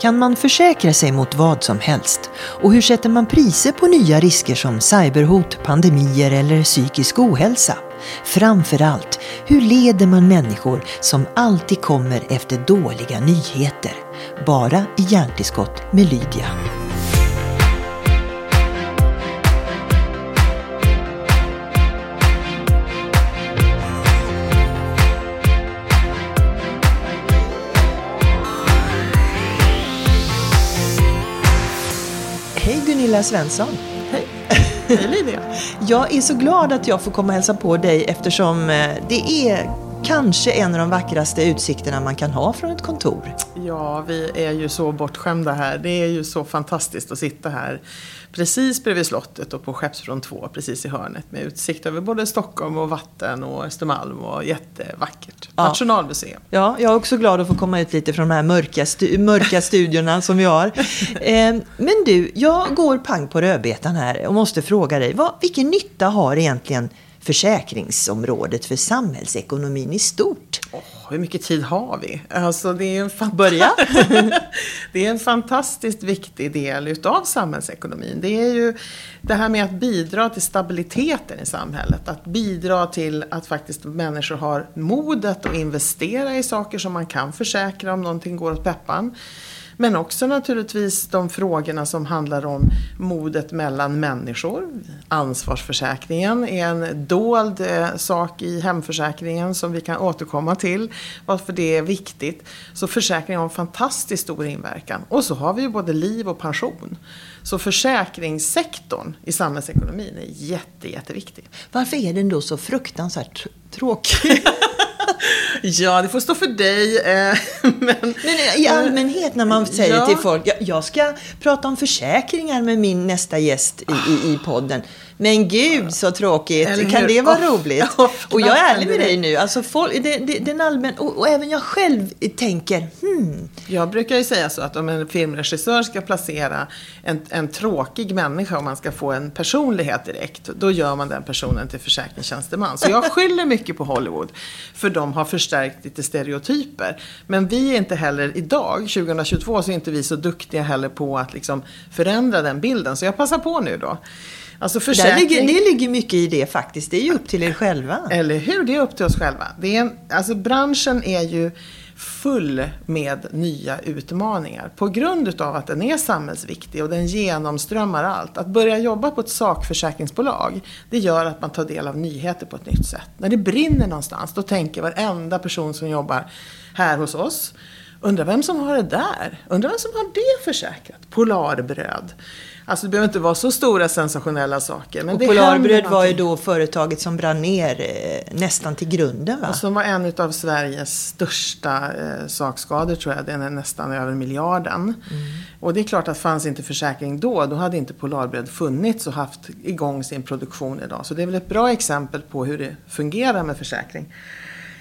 Kan man försäkra sig mot vad som helst? Och hur sätter man priser på nya risker som cyberhot, pandemier eller psykisk ohälsa? Framför allt, hur leder man människor som alltid kommer efter dåliga nyheter? Bara i Hjärntillskott med Lydia. Gunilla Svensson! Hej! Hej Lydia! Jag är så glad att jag får komma och hälsa på dig eftersom eh, det är kanske en av de vackraste utsikterna man kan ha från ett kontor. Ja, vi är ju så bortskämda här. Det är ju så fantastiskt att sitta här precis bredvid slottet och på Skeppsbron 2 precis i hörnet med utsikt över både Stockholm och vatten och Östermalm och jättevackert. Ja. Nationalmuseum. Ja, jag är också glad att få komma ut lite från de här mörka, stu mörka studiorna som vi har. Eh, men du, jag går pang på rödbetan här och måste fråga dig, vad, vilken nytta har egentligen försäkringsområdet för samhällsekonomin i stort? Oh, hur mycket tid har vi? Alltså, det, är en fant- Börja! det är en fantastiskt viktig del utav samhällsekonomin. Det är ju det här med att bidra till stabiliteten i samhället. Att bidra till att faktiskt människor har modet att investera i saker som man kan försäkra om någonting går åt peppan. Men också naturligtvis de frågorna som handlar om modet mellan människor. Ansvarsförsäkringen är en dold eh, sak i hemförsäkringen som vi kan återkomma till. Varför det är viktigt. Så försäkring har en fantastiskt stor inverkan. Och så har vi ju både liv och pension. Så försäkringssektorn i samhällsekonomin är jätte, jätteviktig. Varför är den då så fruktansvärt tr- tråkig? Ja, det får stå för dig. eh, Men, Men i allmänhet när man säger Ja. till folk, "Jag- jag ska prata om försäkringar med min nästa gäst i, i, i podden. Men gud så tråkigt, kan det vara roligt? Och jag är ärlig med dig nu, alltså folk, det, det, den allmän, och, och även jag själv tänker, hmm, Jag brukar ju säga så att om en filmregissör ska placera en, en tråkig människa och man ska få en personlighet direkt, då gör man den personen till försäkringstjänsteman. Så jag skyller mycket på Hollywood, för de har förstärkt lite stereotyper. Men vi är inte heller idag, 2022, så är inte vi så duktiga heller på att liksom förändra den bilden. Så jag passar på nu då. Alltså försäkring... ligger, det ligger mycket i det faktiskt. Det är ju upp till er själva. Eller hur? Det är upp till oss själva. Det är en, alltså branschen är ju full med nya utmaningar på grund utav att den är samhällsviktig och den genomströmmar allt. Att börja jobba på ett sakförsäkringsbolag, det gör att man tar del av nyheter på ett nytt sätt. När det brinner någonstans, då tänker varenda person som jobbar här hos oss, undrar vem som har det där? Undrar vem som har det försäkrat? Polarbröd. Alltså det behöver inte vara så stora sensationella saker. Men Och Polarbröd var ju då företaget som brann ner eh, nästan till grunden va? Och som var en av Sveriges största eh, sakskador tror jag. Den är nästan över miljarden. Och det är klart att fanns inte försäkring då, då hade inte Polarbröd funnits och haft igång sin produktion idag. Så det är väl ett bra exempel på hur det fungerar med försäkring.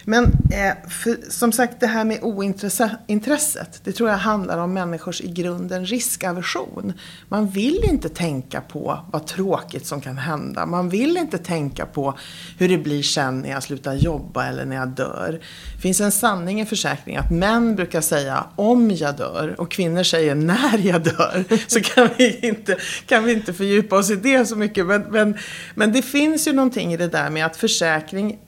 Men eh, för, som sagt, det här med ointresset, det tror jag handlar om människors i grunden riskaversion. Man vill inte tänka på vad tråkigt som kan hända. Man vill inte tänka på hur det blir sen när jag slutar jobba eller när jag dör. Det finns en sanning i försäkring att män brukar säga om jag dör och kvinnor säger när jag dör. Så kan vi inte, kan vi inte fördjupa oss i det så mycket. Men, men, men det finns ju någonting i det där med att försäkring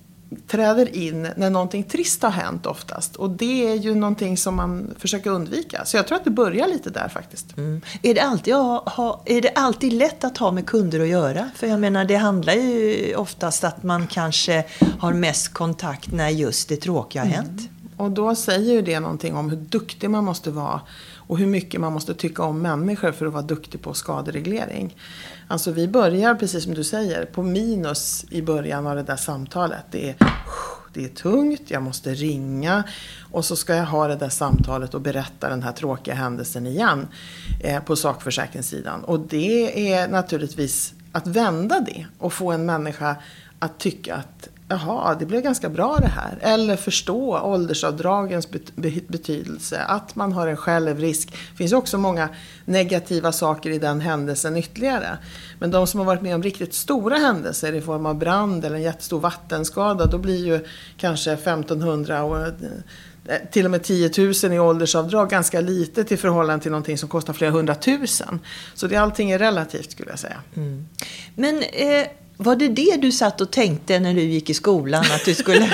träder in när någonting trist har hänt oftast. Och det är ju någonting som man försöker undvika. Så jag tror att det börjar lite där faktiskt. Mm. Är, det alltid, ha, ha, är det alltid lätt att ha med kunder att göra? För jag menar, det handlar ju oftast att man kanske har mest kontakt när just det tråkiga har hänt. Och då säger ju det någonting om hur duktig man måste vara och hur mycket man måste tycka om människor för att vara duktig på skadereglering. Alltså vi börjar, precis som du säger, på minus i början av det där samtalet. Det är, det är tungt, jag måste ringa och så ska jag ha det där samtalet och berätta den här tråkiga händelsen igen eh, på sakförsäkringssidan. Och det är naturligtvis att vända det och få en människa att tycka att jaha, det blev ganska bra det här. Eller förstå åldersavdragens betydelse, att man har en självrisk. Det finns också många negativa saker i den händelsen ytterligare. Men de som har varit med om riktigt stora händelser i form av brand eller en jättestor vattenskada, då blir ju kanske 1500 och eh, till och med 10 000 i åldersavdrag ganska lite till förhållande till någonting som kostar flera hundratusen. Så det, allting är relativt skulle jag säga. Mm. Men eh, var det det du satt och tänkte när du gick i skolan, att du skulle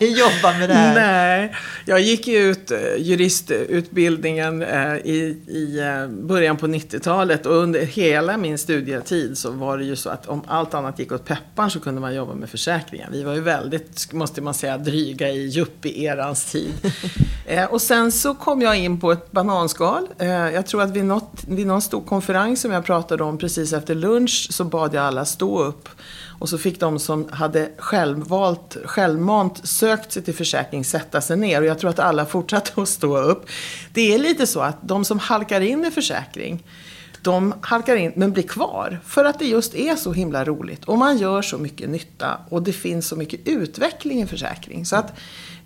jobba med det här? Nej, jag gick ju ut eh, juristutbildningen eh, i, i eh, början på 90-talet och under hela min studietid så var det ju så att om allt annat gick åt pepparn så kunde man jobba med försäkringar. Vi var ju väldigt, måste man säga, dryga i yuppie-erans tid. och sen så kom jag in på ett bananskal. jag tror att vid, något, vid någon stor konferens som jag pratade om precis efter lunch så bad jag alla stå upp och så fick de som hade självvalt, självmant sökt sig till försäkring sätta sig ner. Och jag tror att alla fortsatte att stå upp. Det är lite så att de som halkar in i försäkring, de halkar in men blir kvar. För att det just är så himla roligt. Och man gör så mycket nytta. Och det finns så mycket utveckling i försäkring. Så att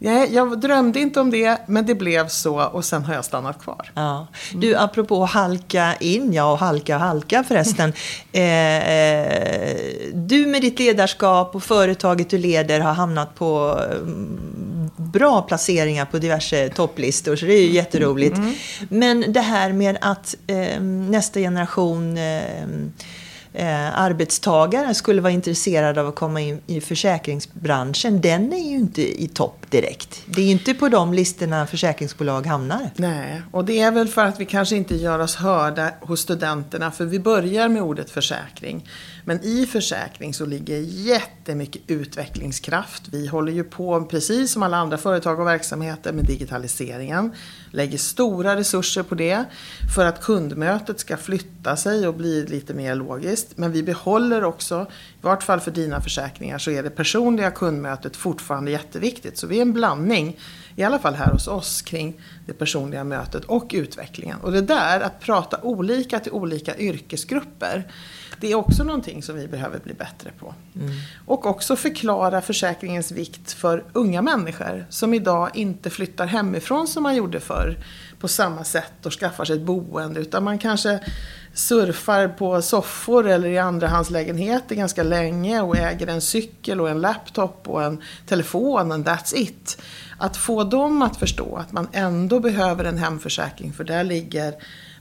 Nej, jag drömde inte om det, men det blev så och sen har jag stannat kvar. Ja. Du, apropå halka in, ja och halka och halka förresten. Eh, eh, du med ditt ledarskap och företaget du leder har hamnat på mm, bra placeringar på diverse topplistor, så det är ju jätteroligt. Mm. Men det här med att eh, nästa generation eh, eh, arbetstagare skulle vara intresserade av att komma in i försäkringsbranschen, den är ju inte i topp direkt. Det är ju inte på de listorna försäkringsbolag hamnar. Nej, och det är väl för att vi kanske inte gör oss hörda hos studenterna, för vi börjar med ordet försäkring. Men i försäkring så ligger jättemycket utvecklingskraft. Vi håller ju på, precis som alla andra företag och verksamheter, med digitaliseringen. Lägger stora resurser på det för att kundmötet ska flytta sig och bli lite mer logiskt. Men vi behåller också, i vart fall för dina försäkringar, så är det personliga kundmötet fortfarande jätteviktigt. Så vi är en blandning, i alla fall här hos oss, kring det personliga mötet och utvecklingen. Och det där, att prata olika till olika yrkesgrupper, det är också någonting som vi behöver bli bättre på. Mm. Och också förklara försäkringens vikt för unga människor som idag inte flyttar hemifrån som man gjorde förr på samma sätt och skaffar sig ett boende. Utan man kanske surfar på soffor eller i andrahandslägenheter ganska länge och äger en cykel och en laptop och en telefon and that's it. Att få dem att förstå att man ändå behöver en hemförsäkring för där ligger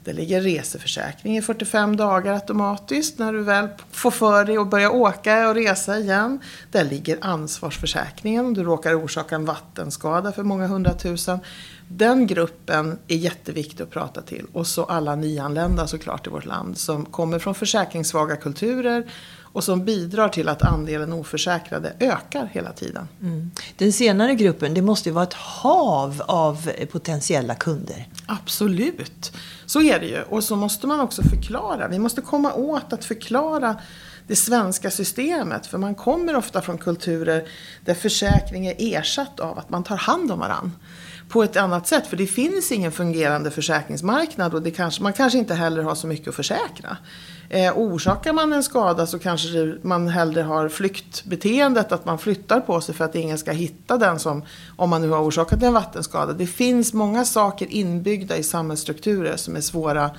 det ligger reseförsäkring i 45 dagar automatiskt när du väl får för dig att börja åka och resa igen. Där ligger ansvarsförsäkringen om du råkar orsaka en vattenskada för många hundratusen. Den gruppen är jätteviktig att prata till. Och så alla nyanlända såklart i vårt land som kommer från försäkringssvaga kulturer och som bidrar till att andelen oförsäkrade ökar hela tiden. Mm. Den senare gruppen, det måste ju vara ett hav av potentiella kunder. Absolut, så är det ju. Och så måste man också förklara. Vi måste komma åt att förklara det svenska systemet. För man kommer ofta från kulturer där försäkring är ersatt av att man tar hand om varandra på ett annat sätt. För det finns ingen fungerande försäkringsmarknad och det kanske, man kanske inte heller har så mycket att försäkra. Eh, orsakar man en skada så kanske man hellre har flyktbeteendet, att man flyttar på sig för att ingen ska hitta den som, om man nu har orsakat en vattenskada. Det finns många saker inbyggda i samhällsstrukturer som är svåra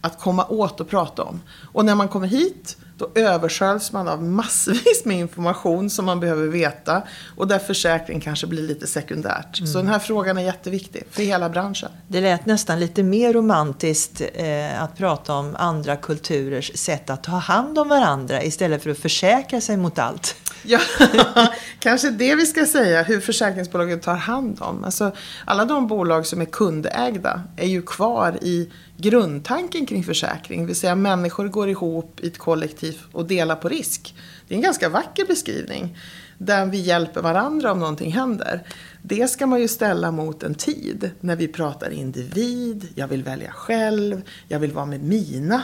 att komma åt och prata om. Och när man kommer hit då översköljs man av massvis med information som man behöver veta och där försäkring kanske blir lite sekundärt. Mm. Så den här frågan är jätteviktig för hela branschen. Det lät nästan lite mer romantiskt eh, att prata om andra kulturers sätt att ta hand om varandra istället för att försäkra sig mot allt. Ja, kanske det vi ska säga, hur försäkringsbolagen tar hand om. Alltså, alla de bolag som är kundägda är ju kvar i grundtanken kring försäkring. Det vill säga människor går ihop i ett kollektiv och delar på risk. Det är en ganska vacker beskrivning. Där vi hjälper varandra om någonting händer. Det ska man ju ställa mot en tid när vi pratar individ, jag vill välja själv, jag vill vara med mina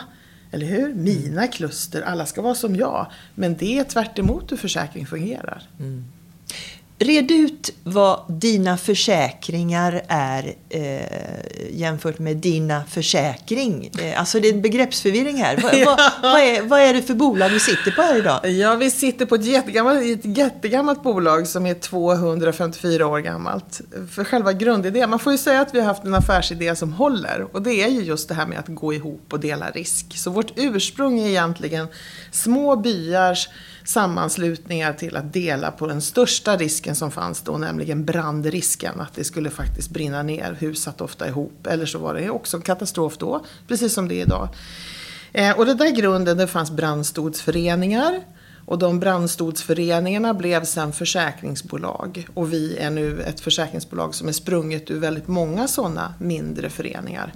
eller hur? Mina kluster, alla ska vara som jag. Men det är tvärt hur försäkring fungerar. Mm. Red ut vad dina försäkringar är eh, jämfört med dina försäkring. Eh, alltså det är en begreppsförvirring här. Va, ja. va, vad, är, vad är det för bolag vi sitter på här idag? Ja, vi sitter på ett jättegammalt, ett jättegammalt bolag som är 254 år gammalt. För själva grundidén, man får ju säga att vi har haft en affärsidé som håller. Och det är ju just det här med att gå ihop och dela risk. Så vårt ursprung är egentligen små byars sammanslutningar till att dela på den största risken som fanns då, nämligen brandrisken. Att det skulle faktiskt brinna ner, hus satt ofta ihop. Eller så var det också en katastrof då, precis som det är idag. Eh, och det där grunden, det fanns brandstodsföreningar. Och de brandstodsföreningarna blev sen försäkringsbolag. Och vi är nu ett försäkringsbolag som är sprunget ur väldigt många sådana mindre föreningar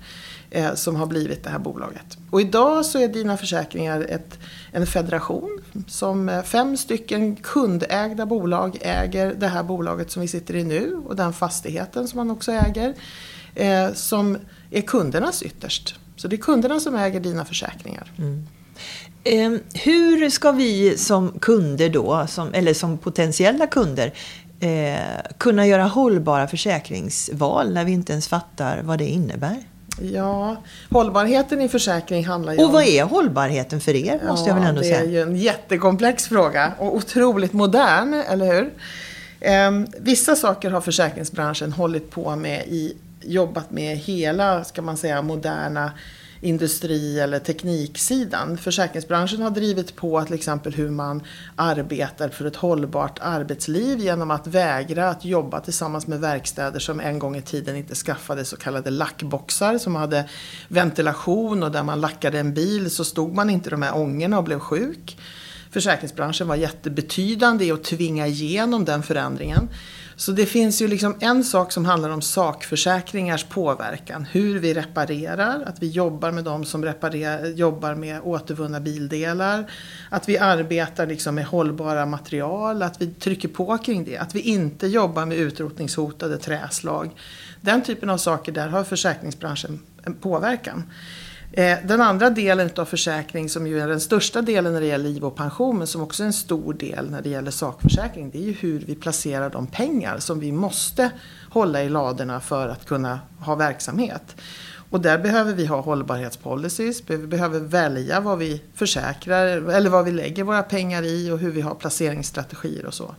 eh, som har blivit det här bolaget. Och idag så är Dina Försäkringar ett, en federation som eh, fem stycken kundägda bolag äger det här bolaget som vi sitter i nu och den fastigheten som man också äger. Eh, som är kundernas ytterst. Så det är kunderna som äger Dina Försäkringar. Mm. Eh, hur ska vi som kunder då, som, eller som potentiella kunder, eh, kunna göra hållbara försäkringsval när vi inte ens fattar vad det innebär? Ja, hållbarheten i försäkring handlar ju Och vad är hållbarheten för er, måste jag väl ändå säga? Det är ju en jättekomplex fråga och otroligt modern, eller hur? Eh, vissa saker har försäkringsbranschen hållit på med i, jobbat med hela, ska man säga, moderna industri eller tekniksidan. Försäkringsbranschen har drivit på till exempel hur man arbetar för ett hållbart arbetsliv genom att vägra att jobba tillsammans med verkstäder som en gång i tiden inte skaffade så kallade lackboxar som hade ventilation och där man lackade en bil så stod man inte i de här ångorna och blev sjuk. Försäkringsbranschen var jättebetydande i att tvinga igenom den förändringen. Så det finns ju liksom en sak som handlar om sakförsäkringars påverkan. Hur vi reparerar, att vi jobbar med de som reparerar, jobbar med återvunna bildelar. Att vi arbetar liksom med hållbara material, att vi trycker på kring det. Att vi inte jobbar med utrotningshotade träslag. Den typen av saker, där har försäkringsbranschen en påverkan. Eh, den andra delen av försäkring som ju är den största delen när det gäller liv och pension men som också är en stor del när det gäller sakförsäkring det är ju hur vi placerar de pengar som vi måste hålla i ladorna för att kunna ha verksamhet. Och där behöver vi ha hållbarhetspolicies, vi behöver välja vad vi försäkrar eller vad vi lägger våra pengar i och hur vi har placeringsstrategier och så.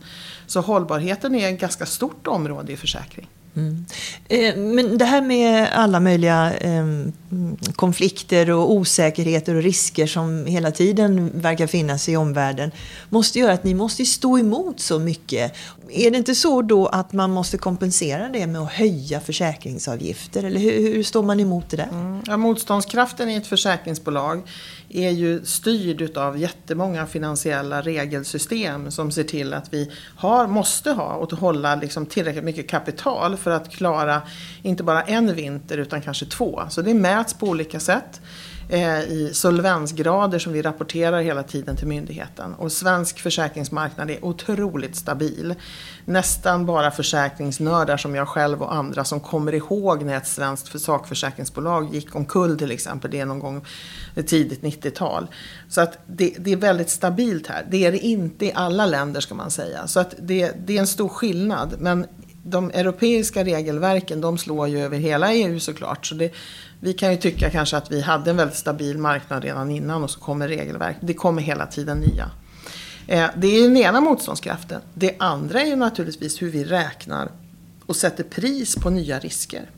Så hållbarheten är ett ganska stort område i försäkring. Mm. Eh, men det här med alla möjliga ehm, konflikter och osäkerheter och risker som hela tiden verkar finnas i omvärlden måste göra att ni måste stå emot så mycket. Är det inte så då att man måste kompensera det med att höja försäkringsavgifter? Eller hur, hur står man emot det där? Mm. Ja, motståndskraften i ett försäkringsbolag är ju styrd utav jättemånga finansiella regelsystem som ser till att vi har, måste ha och hålla liksom tillräckligt mycket kapital för att klara inte bara en vinter utan kanske två. Så det mäts på olika sätt Eh, i solvensgrader som vi rapporterar hela tiden till myndigheten. Och svensk försäkringsmarknad är otroligt stabil. Nästan bara försäkringsnördar som jag själv och andra som kommer ihåg när ett svenskt sakförsäkringsbolag gick omkull till exempel. Det är någon gång tidigt 90-tal. Så att det, det, är väldigt stabilt här. Det är det inte i alla länder ska man säga. Så att det, det är en stor skillnad. Men de europeiska regelverken de slår ju över hela EU såklart. Så det, vi kan ju tycka kanske att vi hade en väldigt stabil marknad redan innan och så kommer regelverk. Det kommer hela tiden nya. Eh, det är den ena motståndskraften. Det andra är ju naturligtvis hur vi räknar och sätter pris på nya risker.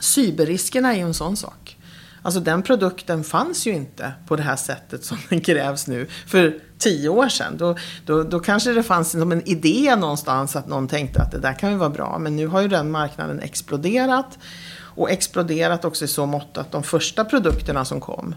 Cyberriskerna är ju en sån sak. Alltså den produkten fanns ju inte på det här sättet som den krävs nu för tio år sedan. Då, då, då kanske det fanns som en idé någonstans att någon tänkte att det där kan ju vara bra. Men nu har ju den marknaden exploderat. Och exploderat också i så mått att de första produkterna som kom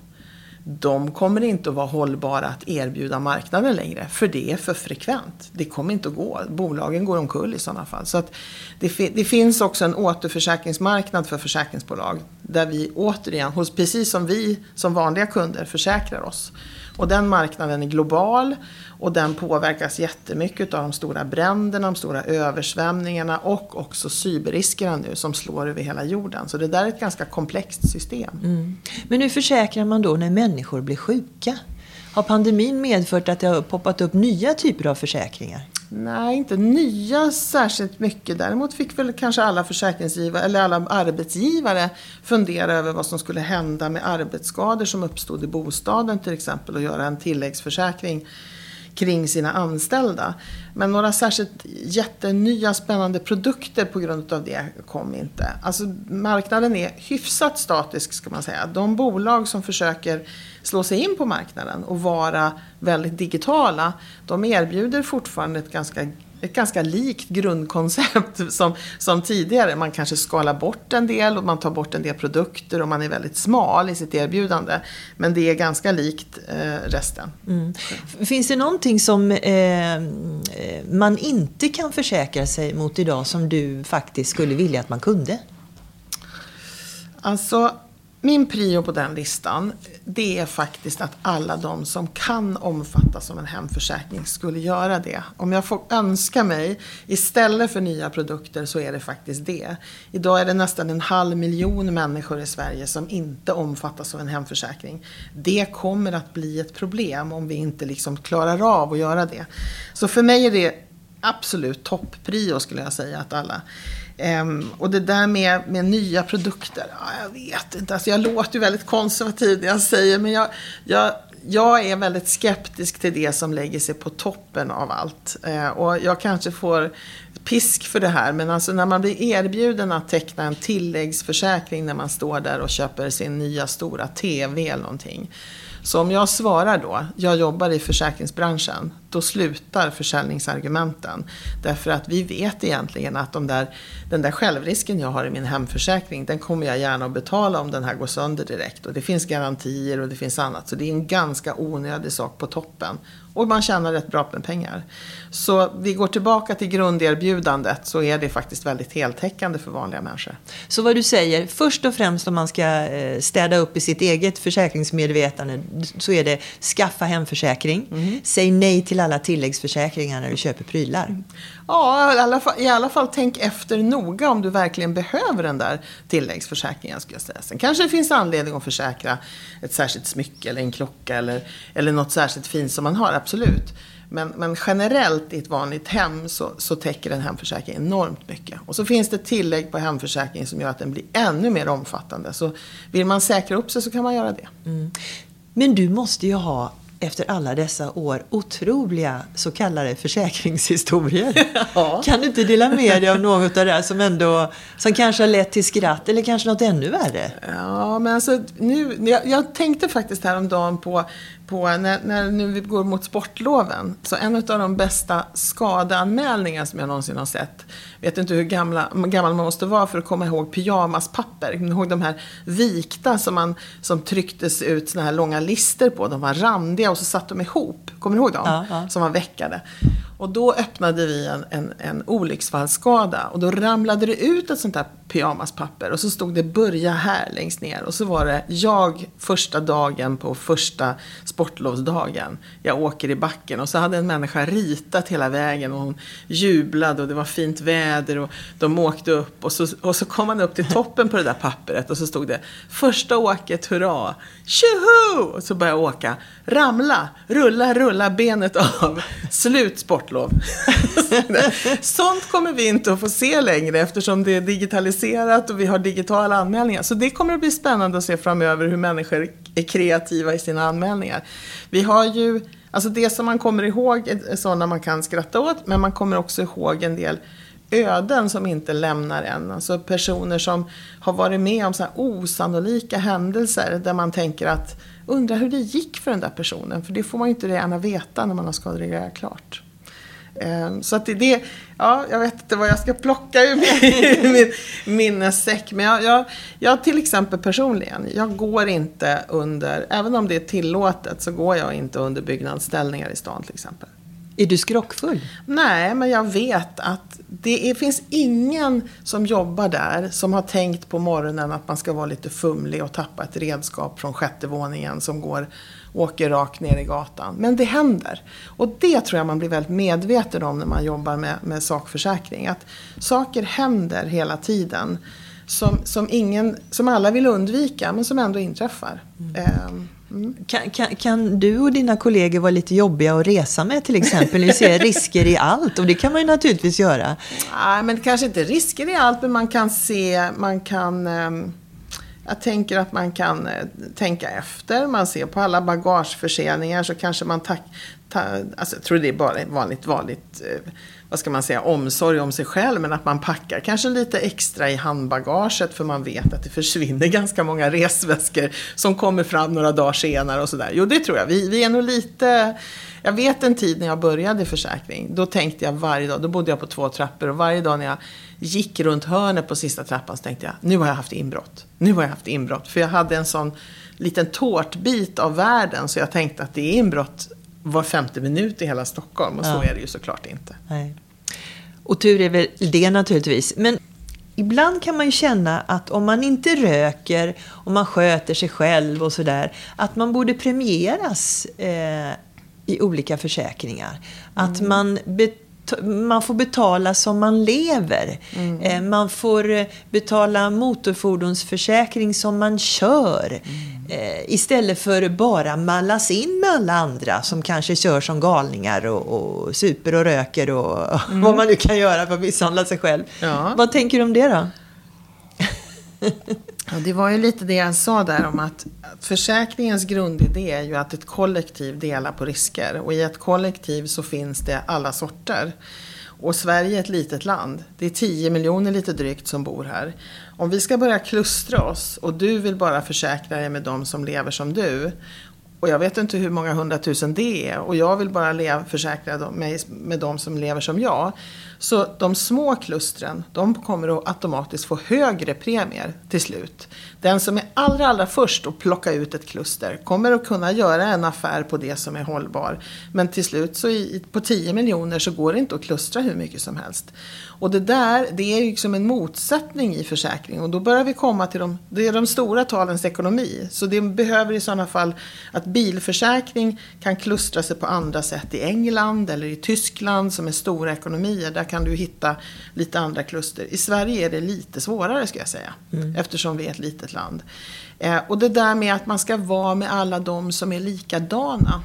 de kommer inte att vara hållbara att erbjuda marknaden längre. För det är för frekvent. Det kommer inte att gå. Bolagen går omkull i sådana fall. Så att det, det finns också en återförsäkringsmarknad för försäkringsbolag. Där vi återigen, hos, precis som vi som vanliga kunder, försäkrar oss. Och den marknaden är global och den påverkas jättemycket av de stora bränderna, de stora översvämningarna och också cyberriskerna nu som slår över hela jorden. Så det där är ett ganska komplext system. Mm. Men hur försäkrar man då när människor blir sjuka? Har pandemin medfört att det har poppat upp nya typer av försäkringar? Nej, inte nya särskilt mycket. Däremot fick väl kanske alla försäkringsgivare eller alla arbetsgivare fundera över vad som skulle hända med arbetsskador som uppstod i bostaden till exempel och göra en tilläggsförsäkring kring sina anställda. Men några särskilt jättenya spännande produkter på grund av det kom inte. Alltså marknaden är hyfsat statisk ska man säga. De bolag som försöker slå sig in på marknaden och vara väldigt digitala, de erbjuder fortfarande ett ganska ett ganska likt grundkoncept som, som tidigare. Man kanske skalar bort en del och man tar bort en del produkter och man är väldigt smal i sitt erbjudande. Men det är ganska likt eh, resten. Mm. Finns det någonting som eh, man inte kan försäkra sig mot idag som du faktiskt skulle vilja att man kunde? Alltså, min prio på den listan, det är faktiskt att alla de som kan omfattas av en hemförsäkring skulle göra det. Om jag får önska mig, istället för nya produkter, så är det faktiskt det. Idag är det nästan en halv miljon människor i Sverige som inte omfattas av en hemförsäkring. Det kommer att bli ett problem om vi inte liksom klarar av att göra det. Så för mig är det absolut topprio, skulle jag säga att alla Um, och det där med, med nya produkter, ja, jag vet inte. Alltså jag låter ju väldigt konservativ när jag säger, men jag, jag, jag är väldigt skeptisk till det som lägger sig på toppen av allt. Uh, och jag kanske får pisk för det här, men alltså när man blir erbjuden att teckna en tilläggsförsäkring när man står där och köper sin nya stora TV eller någonting. Så om jag svarar då, jag jobbar i försäkringsbranschen, då slutar försäljningsargumenten. Därför att vi vet egentligen att de där, den där självrisken jag har i min hemförsäkring, den kommer jag gärna att betala om den här går sönder direkt. Och det finns garantier och det finns annat. Så det är en ganska onödig sak på toppen. Och man tjänar rätt bra med pengar. Så vi går tillbaka till grunderbjudandet så är det faktiskt väldigt heltäckande för vanliga människor. Så vad du säger, först och främst om man ska eh, städa upp i sitt eget försäkringsmedvetande så är det skaffa hemförsäkring. Mm. Säg nej till alla tilläggsförsäkringar när du köper prylar. Ja, i alla, fall, i alla fall tänk efter noga om du verkligen behöver den där tilläggsförsäkringen. Skulle jag säga. Sen kanske det finns anledning att försäkra ett särskilt smycke eller en klocka eller, eller något särskilt fint som man har, absolut. Men, men generellt i ett vanligt hem så, så täcker en hemförsäkring enormt mycket. Och så finns det tillägg på hemförsäkringen som gör att den blir ännu mer omfattande. Så vill man säkra upp sig så kan man göra det. Mm. Men du måste ju ha efter alla dessa år otroliga så kallade försäkringshistorier. Ja. Kan du inte dela med dig av något av det som ändå, som kanske har lett till skratt eller kanske något ännu värre? Ja, men alltså nu, jag, jag tänkte faktiskt häromdagen på på, när, när nu vi går mot sportloven, så en av de bästa skadeanmälningar som jag någonsin har sett, vet inte hur gamla, gammal man måste vara för att komma ihåg pyjamaspapper. Kommer ihåg de här vikta som, man, som trycktes ut såna här långa lister på? De var randiga och så satt de ihop. Kommer du ihåg dem? Ja, ja. Som var veckade. Och då öppnade vi en, en, en olycksfallsskada och då ramlade det ut ett sånt där pyjamaspapper och så stod det börja här längst ner och så var det jag första dagen på första sportlovsdagen. Jag åker i backen och så hade en människa ritat hela vägen och hon jublade och det var fint väder och de åkte upp och så, och så kom man upp till toppen på det där pappret och så stod det första åket, hurra, tjoho! Och så började jag åka, ramla, rulla, rulla benet av, slut sportlov. Sånt kommer vi inte att få se längre eftersom det är digitaliserat och vi har digitala anmälningar. Så det kommer att bli spännande att se framöver hur människor är kreativa i sina anmälningar. Vi har ju, alltså det som man kommer ihåg är sådana man kan skratta åt, men man kommer också ihåg en del öden som inte lämnar en. Alltså personer som har varit med om så här osannolika händelser där man tänker att undrar hur det gick för den där personen. För det får man ju inte gärna veta när man har skadereglerat klart. Ehm, så att det, ja, jag vet inte vad jag ska plocka ur min, min minnessäck. Men jag, jag, jag till exempel personligen, jag går inte under, även om det är tillåtet, så går jag inte under byggnadsställningar i stan till exempel. Är du skrockfull? Nej, men jag vet att det är, finns ingen som jobbar där som har tänkt på morgonen att man ska vara lite fumlig och tappa ett redskap från sjätte våningen som går, åker rakt ner i gatan. Men det händer. Och det tror jag man blir väldigt medveten om när man jobbar med, med sakförsäkring. Att saker händer hela tiden som, som, ingen, som alla vill undvika men som ändå inträffar. Mm. Um, Mm. Kan, kan, kan, du och dina kollegor vara lite jobbiga att resa med till exempel? Ni ser risker i allt och det kan man ju naturligtvis göra. Nej, men kanske inte risker i allt, men man kan se, man kan um, jag tänker att man kan eh, tänka efter. Man ser på alla bagageförseningar så kanske man ta, alltså jag tror det är bara vanligt, vanligt, eh, vad ska man säga, omsorg om sig själv. Men att man packar kanske lite extra i handbagaget för man vet att det försvinner ganska många resväskor som kommer fram några dagar senare och sådär. Jo, det tror jag. Vi, vi är nog lite jag vet en tid när jag började i försäkring. Då tänkte jag varje dag, då bodde jag på två trappor och varje dag när jag gick runt hörnet på sista trappan så tänkte jag, nu har jag haft inbrott. Nu har jag haft inbrott. För jag hade en sån liten tårtbit av världen så jag tänkte att det är inbrott var femte minut i hela Stockholm. Och så är det ju såklart inte. Nej. Och tur är väl det naturligtvis. Men ibland kan man ju känna att om man inte röker, om man sköter sig själv och sådär, att man borde premieras eh, i olika försäkringar. Att mm. man, man får betala som man lever. Mm. Eh, man får eh, betala motorfordonsförsäkring som man kör. Mm. Eh, istället för bara mallas in med alla andra som kanske kör som galningar och, och super och röker och mm. vad man nu kan göra för att misshandla sig själv. Ja. Vad tänker du om det då? Ja, det var ju lite det jag sa där om att försäkringens grundidé är ju att ett kollektiv delar på risker. Och i ett kollektiv så finns det alla sorter. Och Sverige är ett litet land. Det är 10 miljoner lite drygt som bor här. Om vi ska börja klustra oss och du vill bara försäkra dig med de som lever som du och jag vet inte hur många hundratusen det är och jag vill bara försäkra mig med de som lever som jag. Så de små klustren, de kommer att automatiskt få högre premier till slut. Den som är allra, allra först att plocka ut ett kluster kommer att kunna göra en affär på det som är hållbar. Men till slut så i, på 10 miljoner så går det inte att klustra hur mycket som helst. Och det där, det är ju liksom en motsättning i försäkring och då börjar vi komma till de, det är de stora talens ekonomi. Så det behöver i sådana fall att bilförsäkring kan klustra sig på andra sätt i England eller i Tyskland som är stora ekonomier. Där kan du hitta lite andra kluster. I Sverige är det lite svårare ska jag säga. Mm. Eftersom vi är ett litet land. Eh, och det där med att man ska vara med alla de som är likadana.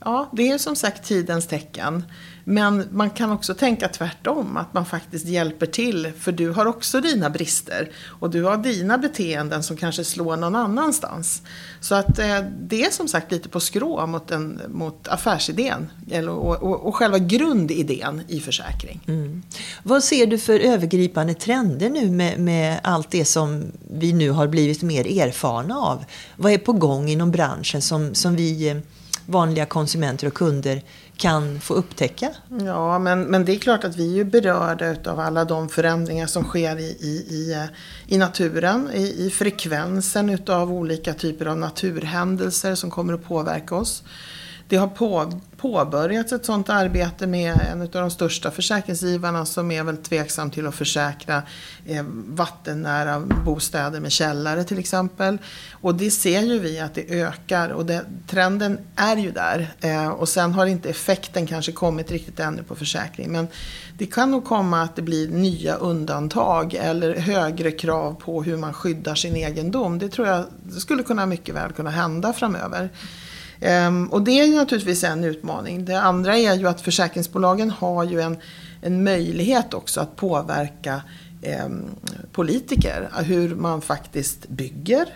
Ja, det är som sagt tidens tecken. Men man kan också tänka tvärtom, att man faktiskt hjälper till. För du har också dina brister. Och du har dina beteenden som kanske slår någon annanstans. Så att eh, det är som sagt lite på skrå mot, en, mot affärsidén. Eller, och, och, och själva grundidén i försäkring. Mm. Vad ser du för övergripande trender nu med, med allt det som vi nu har blivit mer erfarna av? Vad är på gång inom branschen som, som vi eh, vanliga konsumenter och kunder kan få upptäcka. Ja, men, men det är klart att vi är ju berörda av alla de förändringar som sker i, i, i, i naturen, i, i frekvensen utav olika typer av naturhändelser som kommer att påverka oss. Det har på, påbörjats ett sådant arbete med en av de största försäkringsgivarna som är väl tveksam till att försäkra eh, vattennära bostäder med källare till exempel. Och det ser ju vi att det ökar och det, trenden är ju där. Eh, och sen har inte effekten kanske kommit riktigt ännu på försäkring. Men det kan nog komma att det blir nya undantag eller högre krav på hur man skyddar sin egendom. Det tror jag skulle kunna mycket väl kunna hända framöver. Um, och det är ju naturligtvis en utmaning. Det andra är ju att försäkringsbolagen har ju en, en möjlighet också att påverka um, politiker. Hur man faktiskt bygger.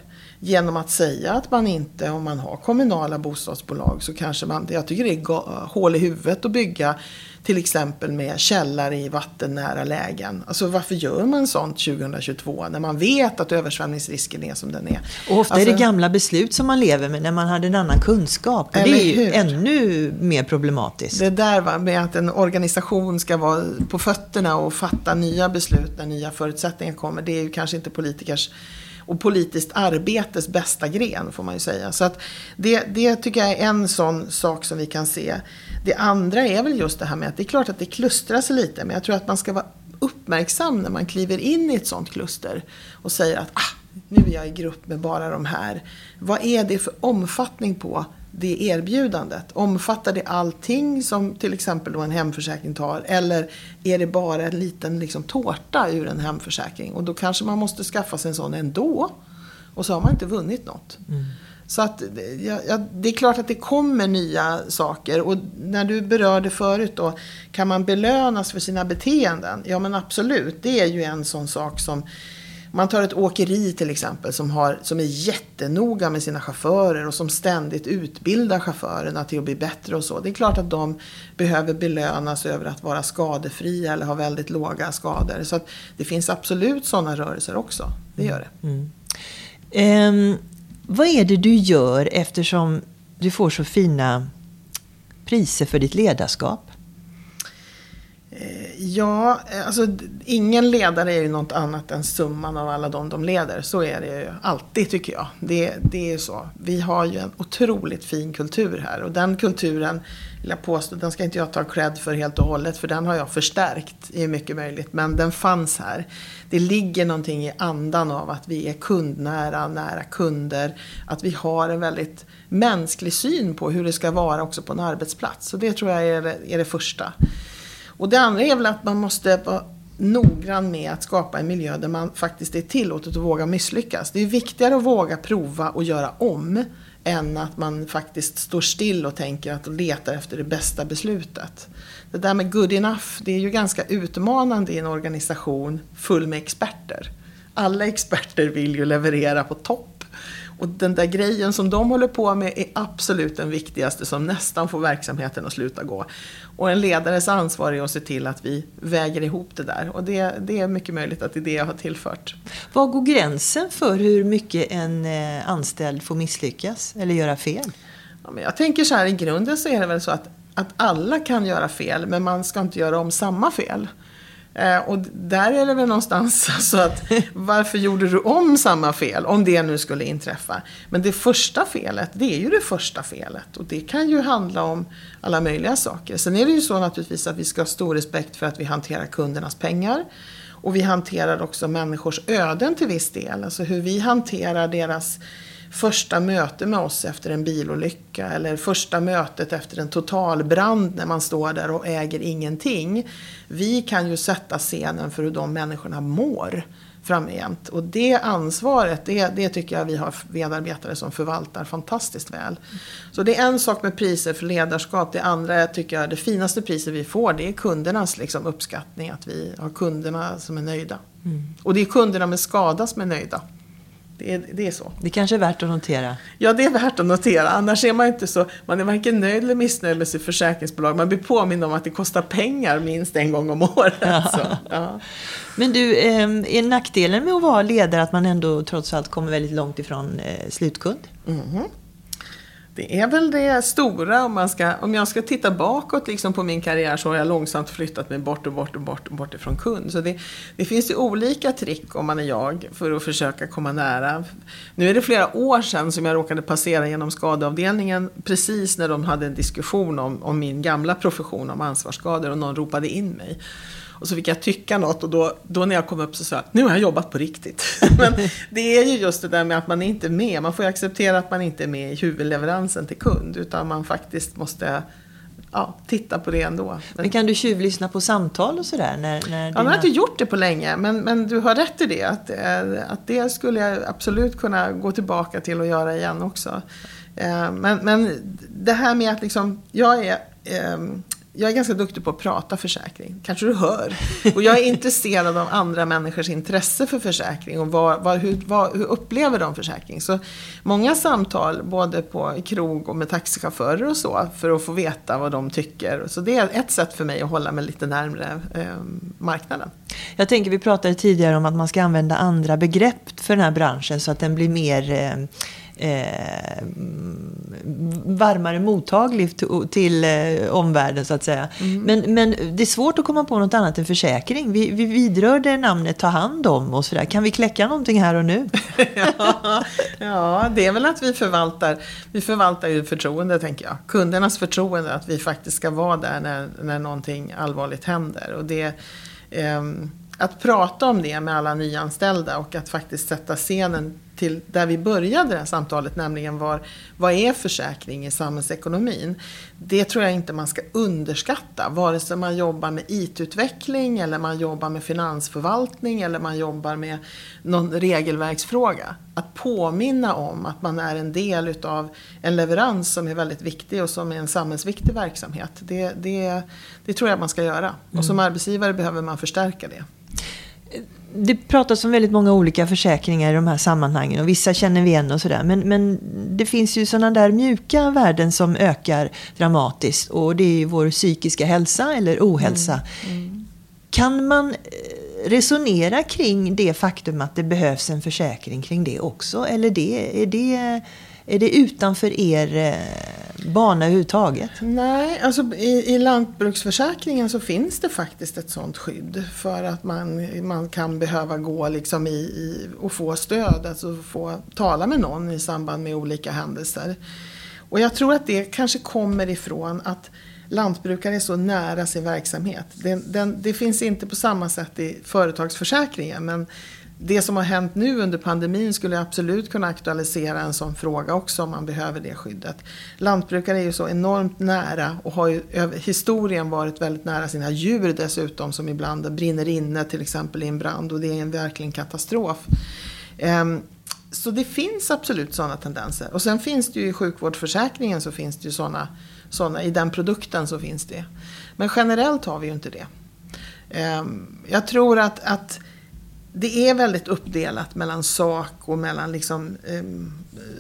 Genom att säga att man inte, om man har kommunala bostadsbolag så kanske man, jag tycker det är hål i huvudet att bygga till exempel med källare i vattennära lägen. Alltså varför gör man sånt 2022 när man vet att översvämningsrisken är som den är? Och ofta alltså, är det alltså- gamla beslut som man lever med när man hade en annan kunskap. Det är ju hur? ännu mer problematiskt. Det där va, med att en organisation ska vara på fötterna och fatta nya beslut när nya förutsättningar kommer. Det är ju kanske inte politikers och politiskt arbetes bästa gren får man ju säga. Så att det, det tycker jag är en sån sak som vi kan se. Det andra är väl just det här med att det är klart att det klustras lite men jag tror att man ska vara uppmärksam när man kliver in i ett sånt kluster och säger att ah, nu är jag i grupp med bara de här. Vad är det för omfattning på det erbjudandet? Omfattar det allting som till exempel då en hemförsäkring tar? Eller är det bara en liten liksom, tårta ur en hemförsäkring? Och då kanske man måste skaffa sig en sån ändå. Och så har man inte vunnit något. Mm. Så att, ja, ja, det är klart att det kommer nya saker. Och när du berörde förut då, kan man belönas för sina beteenden? Ja men absolut, det är ju en sån sak som man tar ett åkeri till exempel som, har, som är jättenoga med sina chaufförer och som ständigt utbildar chaufförerna till att bli bättre och så. Det är klart att de behöver belönas över att vara skadefria eller ha väldigt låga skador. Så det finns absolut sådana rörelser också. Det gör det. Mm. Um, vad är det du gör eftersom du får så fina priser för ditt ledarskap? Ja, eh, alltså ingen ledare är ju något annat än summan av alla de de leder. Så är det ju alltid tycker jag. Det, det är så. Vi har ju en otroligt fin kultur här och den kulturen vill jag påstå, den ska inte jag ta cred för helt och hållet för den har jag förstärkt i mycket möjligt. Men den fanns här. Det ligger någonting i andan av att vi är kundnära, nära kunder. Att vi har en väldigt mänsklig syn på hur det ska vara också på en arbetsplats. Så det tror jag är det, är det första. Och det andra är väl att man måste vara noggrann med att skapa en miljö där man faktiskt är tillåtet att våga misslyckas. Det är viktigare att våga prova och göra om än att man faktiskt står still och tänker att och letar efter det bästa beslutet. Det där med good enough, det är ju ganska utmanande i en organisation full med experter. Alla experter vill ju leverera på topp och den där grejen som de håller på med är absolut den viktigaste som nästan får verksamheten att sluta gå. Och en ledares ansvar är att se till att vi väger ihop det där. Och det, det är mycket möjligt att det är det jag har tillfört. Var går gränsen för hur mycket en eh, anställd får misslyckas eller göra fel? Ja, men jag tänker så här, i grunden så är det väl så att, att alla kan göra fel, men man ska inte göra om samma fel. Eh, och där är det väl någonstans så alltså att varför gjorde du om samma fel? Om det nu skulle inträffa. Men det första felet, det är ju det första felet. Och det kan ju handla om alla möjliga saker. Sen är det ju så naturligtvis att vi ska ha stor respekt för att vi hanterar kundernas pengar. Och vi hanterar också människors öden till viss del. Alltså hur vi hanterar deras första möte med oss efter en bilolycka eller första mötet efter en totalbrand när man står där och äger ingenting. Vi kan ju sätta scenen för hur de människorna mår framgent. Och det ansvaret, det, det tycker jag vi har medarbetare som förvaltar fantastiskt väl. Så det är en sak med priser för ledarskap. Det andra tycker jag, det finaste priset vi får, det är kundernas liksom, uppskattning. Att vi har kunderna som är nöjda. Mm. Och det är kunderna med skada som är nöjda. Det är, det är så. Det kanske är värt att notera. Ja, det är värt att notera. Annars är man inte så, man är varken nöjd eller missnöjd med sitt försäkringsbolag. Man blir påmind om att det kostar pengar minst en gång om året. Ja. Ja. Men du, ehm, är nackdelen med att vara ledare att man ändå trots allt kommer väldigt långt ifrån eh, slutkund? Mm -hmm. Det är väl det stora om, man ska, om jag ska titta bakåt liksom på min karriär så har jag långsamt flyttat mig bort och bort och bort, och bort ifrån kund. Så det, det finns ju olika trick om man är jag för att försöka komma nära. Nu är det flera år sedan som jag råkade passera genom skadeavdelningen precis när de hade en diskussion om, om min gamla profession om ansvarsskador och någon ropade in mig. Och så fick jag tycka något och då, då när jag kom upp så sa jag nu har jag jobbat på riktigt. Men det är ju just det där med att man inte är med. Man får ju acceptera att man inte är med i huvudleveransen till kund. Utan man faktiskt måste ja, titta på det ändå. Men, kan du tjuvlyssna på samtal och sådär? När, när ja, jag har inte gjort det på länge. Men, men du har rätt i det. Att, eh, att det skulle jag absolut kunna gå tillbaka till och göra igen också. Eh, men, men det här med att liksom, jag är ehm, jag är ganska duktig på att prata försäkring, kanske du hör. Och jag är intresserad av andra människors intresse för försäkring och vad, vad, hur, vad, hur upplever de försäkring. Så många samtal, både på krog och med taxichaufförer och så, för att få veta vad de tycker. Så det är ett sätt för mig att hålla mig lite närmre eh, marknaden. Jag tänker, vi pratade tidigare om att man ska använda andra begrepp för den här branschen så att den blir mer eh, eh, varmare mottaglig till eh, omvärlden så att säga. Mm. Men, men det är svårt att komma på något annat än försäkring. Vi, vi vidrörde namnet ta hand om och sådär. Kan vi kläcka någonting här och nu? ja, ja, det är väl att vi förvaltar, vi förvaltar ju förtroende tänker jag. Kundernas förtroende att vi faktiskt ska vara där när, när någonting allvarligt händer. Och det, eh, att prata om det med alla nyanställda och att faktiskt sätta scenen till där vi började det här samtalet, nämligen var, vad är försäkring i samhällsekonomin? Det tror jag inte man ska underskatta, vare sig man jobbar med IT-utveckling eller man jobbar med finansförvaltning eller man jobbar med någon regelverksfråga. Att påminna om att man är en del utav en leverans som är väldigt viktig och som är en samhällsviktig verksamhet. Det, det, det tror jag man ska göra. Och som mm. arbetsgivare behöver man förstärka det. Det pratas om väldigt många olika försäkringar i de här sammanhangen och vissa känner vi igen och sådär. Men, men det finns ju sådana där mjuka värden som ökar dramatiskt och det är vår psykiska hälsa eller ohälsa. Mm. Mm. Kan man eh, resonera kring det faktum att det behövs en försäkring kring det också? Eller det, är det är det utanför er eh, bana överhuvudtaget? Nej, alltså i, i lantbruksförsäkringen så finns det faktiskt ett sådant skydd för att man, man kan behöva gå liksom i, i, och få stöd, alltså få tala med någon i samband med olika händelser. Och jag tror att det kanske kommer ifrån att lantbrukare är så nära sin verksamhet. Den, den, det finns inte på samma sätt i företagsförsäkringen men det som har hänt nu under pandemin skulle absolut kunna aktualisera en sån fråga också om man behöver det skyddet. Lantbrukare är ju så enormt nära och har ju över historien varit väldigt nära sina djur dessutom som ibland brinner inne till exempel i en brand och det är en verkligen katastrof. Ehm, så det finns absolut sådana tendenser. Och sen finns det ju i sjukvårdsförsäkringen så finns det ju sådana, såna, i den produkten så finns det. Men generellt har vi ju inte det. Ehm, jag tror att, att det är väldigt uppdelat mellan sak och mellan liksom, eh,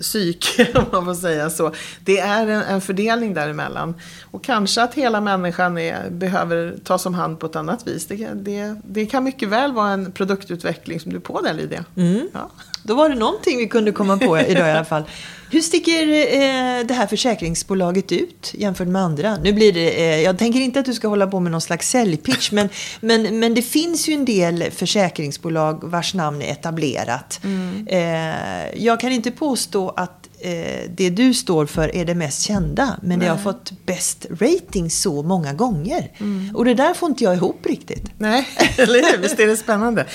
psyke, om man får säga så. Det är en, en fördelning däremellan. Och kanske att hela människan är, behöver tas om hand på ett annat vis. Det, det, det kan mycket väl vara en produktutveckling som du är på där Lydia. Mm. Ja. Då var det någonting vi kunde komma på idag i alla fall. Hur sticker eh, det här försäkringsbolaget ut jämfört med andra? Nu blir det, eh, jag tänker inte att du ska hålla på med någon slags säljpitch, men, men, men det finns ju en del försäkringsbolag vars namn är etablerat. Mm. Eh, jag kan inte påstå att eh, det du står för är det mest kända, men Nej. det har fått bäst rating så många gånger. Mm. Och det där får inte jag ihop riktigt. Nej, eller hur? Visst är det spännande?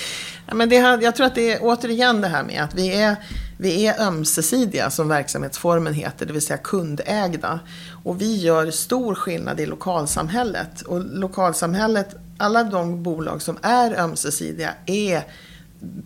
Ja, men det jag tror att det är återigen det här med att vi är vi är ömsesidiga som verksamhetsformen heter, det vill säga kundägda. Och vi gör stor skillnad i lokalsamhället. Och lokalsamhället, alla de bolag som är ömsesidiga är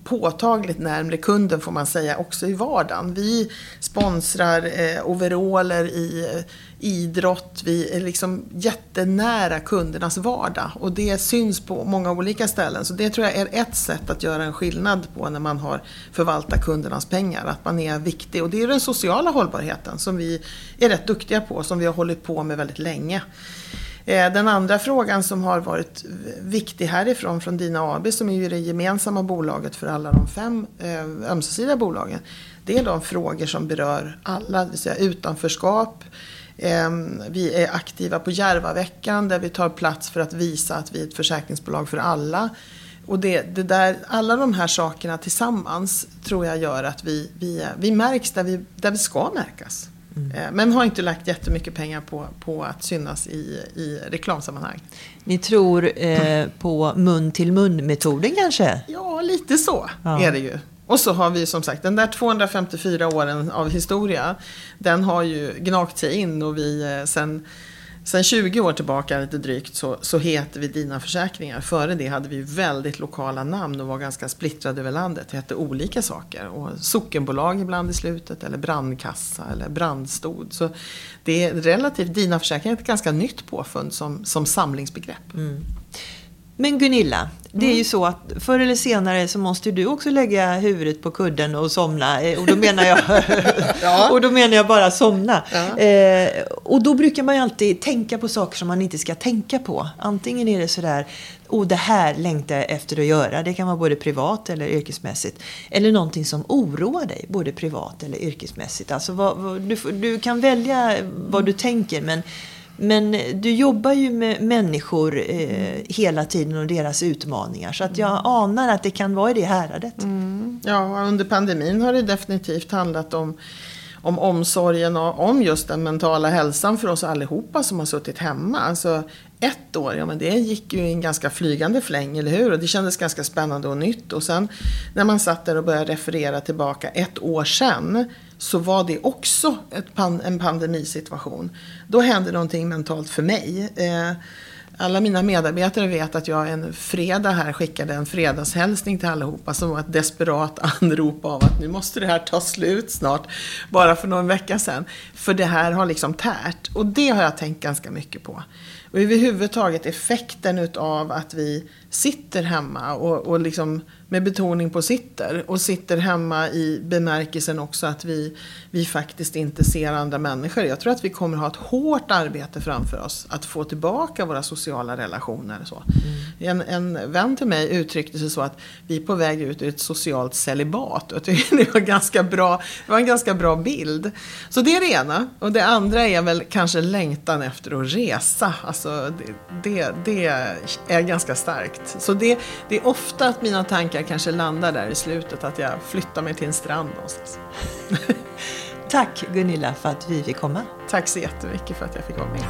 påtagligt närmre kunden får man säga också i vardagen. Vi sponsrar eh, overaller i eh, idrott, vi är liksom jättenära kundernas vardag och det syns på många olika ställen. Så det tror jag är ett sätt att göra en skillnad på när man har förvaltat kundernas pengar, att man är viktig. Och det är den sociala hållbarheten som vi är rätt duktiga på, som vi har hållit på med väldigt länge. Eh, den andra frågan som har varit viktig härifrån, från Dina AB, som är ju det gemensamma bolaget för alla de fem eh, ömsesidiga bolagen. Det är de frågor som berör alla, det vill säga utanförskap, ehm, vi är aktiva på Järvaveckan där vi tar plats för att visa att vi är ett försäkringsbolag för alla. Och det, det där, alla de här sakerna tillsammans tror jag gör att vi, vi, vi märks där vi, där vi ska märkas. Mm. Men har inte lagt jättemycket pengar på, på att synas i, i reklamsammanhang. Ni tror eh, på mun till mun-metoden kanske? Ja, lite så ja. är det ju. Och så har vi som sagt den där 254 åren av historia. Den har ju gnagt sig in och vi eh, sen Sen 20 år tillbaka lite drygt så, så heter vi Dina Försäkringar. Före det hade vi väldigt lokala namn och var ganska splittrade över landet. Det hette olika saker. Och sockenbolag ibland i slutet eller brandkassa eller brandstod. Så det är relativt, Dina Försäkringar är ett ganska nytt påfund som, som samlingsbegrepp. Mm. Men Gunilla, det är ju mm. så att förr eller senare så måste du också lägga huvudet på kudden och somna. Eh, och då menar jag, ja. och då menar jag bara somna. Ja. Eh, och då brukar man ju alltid tänka på saker som man inte ska tänka på. Antingen är det sådär, oh det här längtar jag efter att göra. Det kan vara både privat eller yrkesmässigt. Eller någonting som oroar dig, både privat eller yrkesmässigt. Alltså vad, vad, du, du kan välja vad du tänker men men du jobbar ju med människor eh, hela tiden och deras utmaningar. Så att jag mm. anar att det kan vara i det häradet. Mm. Ja, under pandemin har det definitivt handlat om om omsorgen om just den mentala hälsan för oss allihopa som har suttit hemma. Alltså ett år, ja men det gick ju i en ganska flygande fläng, eller hur? Och det kändes ganska spännande och nytt. Och sen när man satt där och började referera tillbaka ett år sedan så var det också pan en pandemisituation. Då hände någonting mentalt för mig. Eh, alla mina medarbetare vet att jag en fredag här skickade en fredagshälsning till allihopa som var ett desperat anrop av att nu måste det här ta slut snart. Bara för någon vecka sedan. För det här har liksom tärt. Och det har jag tänkt ganska mycket på. Och överhuvudtaget effekten utav att vi sitter hemma och, och liksom med betoning på sitter. Och sitter hemma i bemärkelsen också att vi, vi faktiskt inte ser andra människor. Jag tror att vi kommer ha ett hårt arbete framför oss att få tillbaka våra sociala relationer. Så. Mm. En, en vän till mig uttryckte sig så att vi är på väg ut ur ett socialt celibat. Och det var, ganska bra, det var en ganska bra bild. Så det är det ena. Och det andra är väl kanske längtan efter att resa. Alltså det, det, det är ganska starkt. Så det, det är ofta att mina tankar kanske landar där i slutet, att jag flyttar mig till en strand någonstans. Tack Gunilla för att vi fick komma. Tack så jättemycket för att jag fick vara med.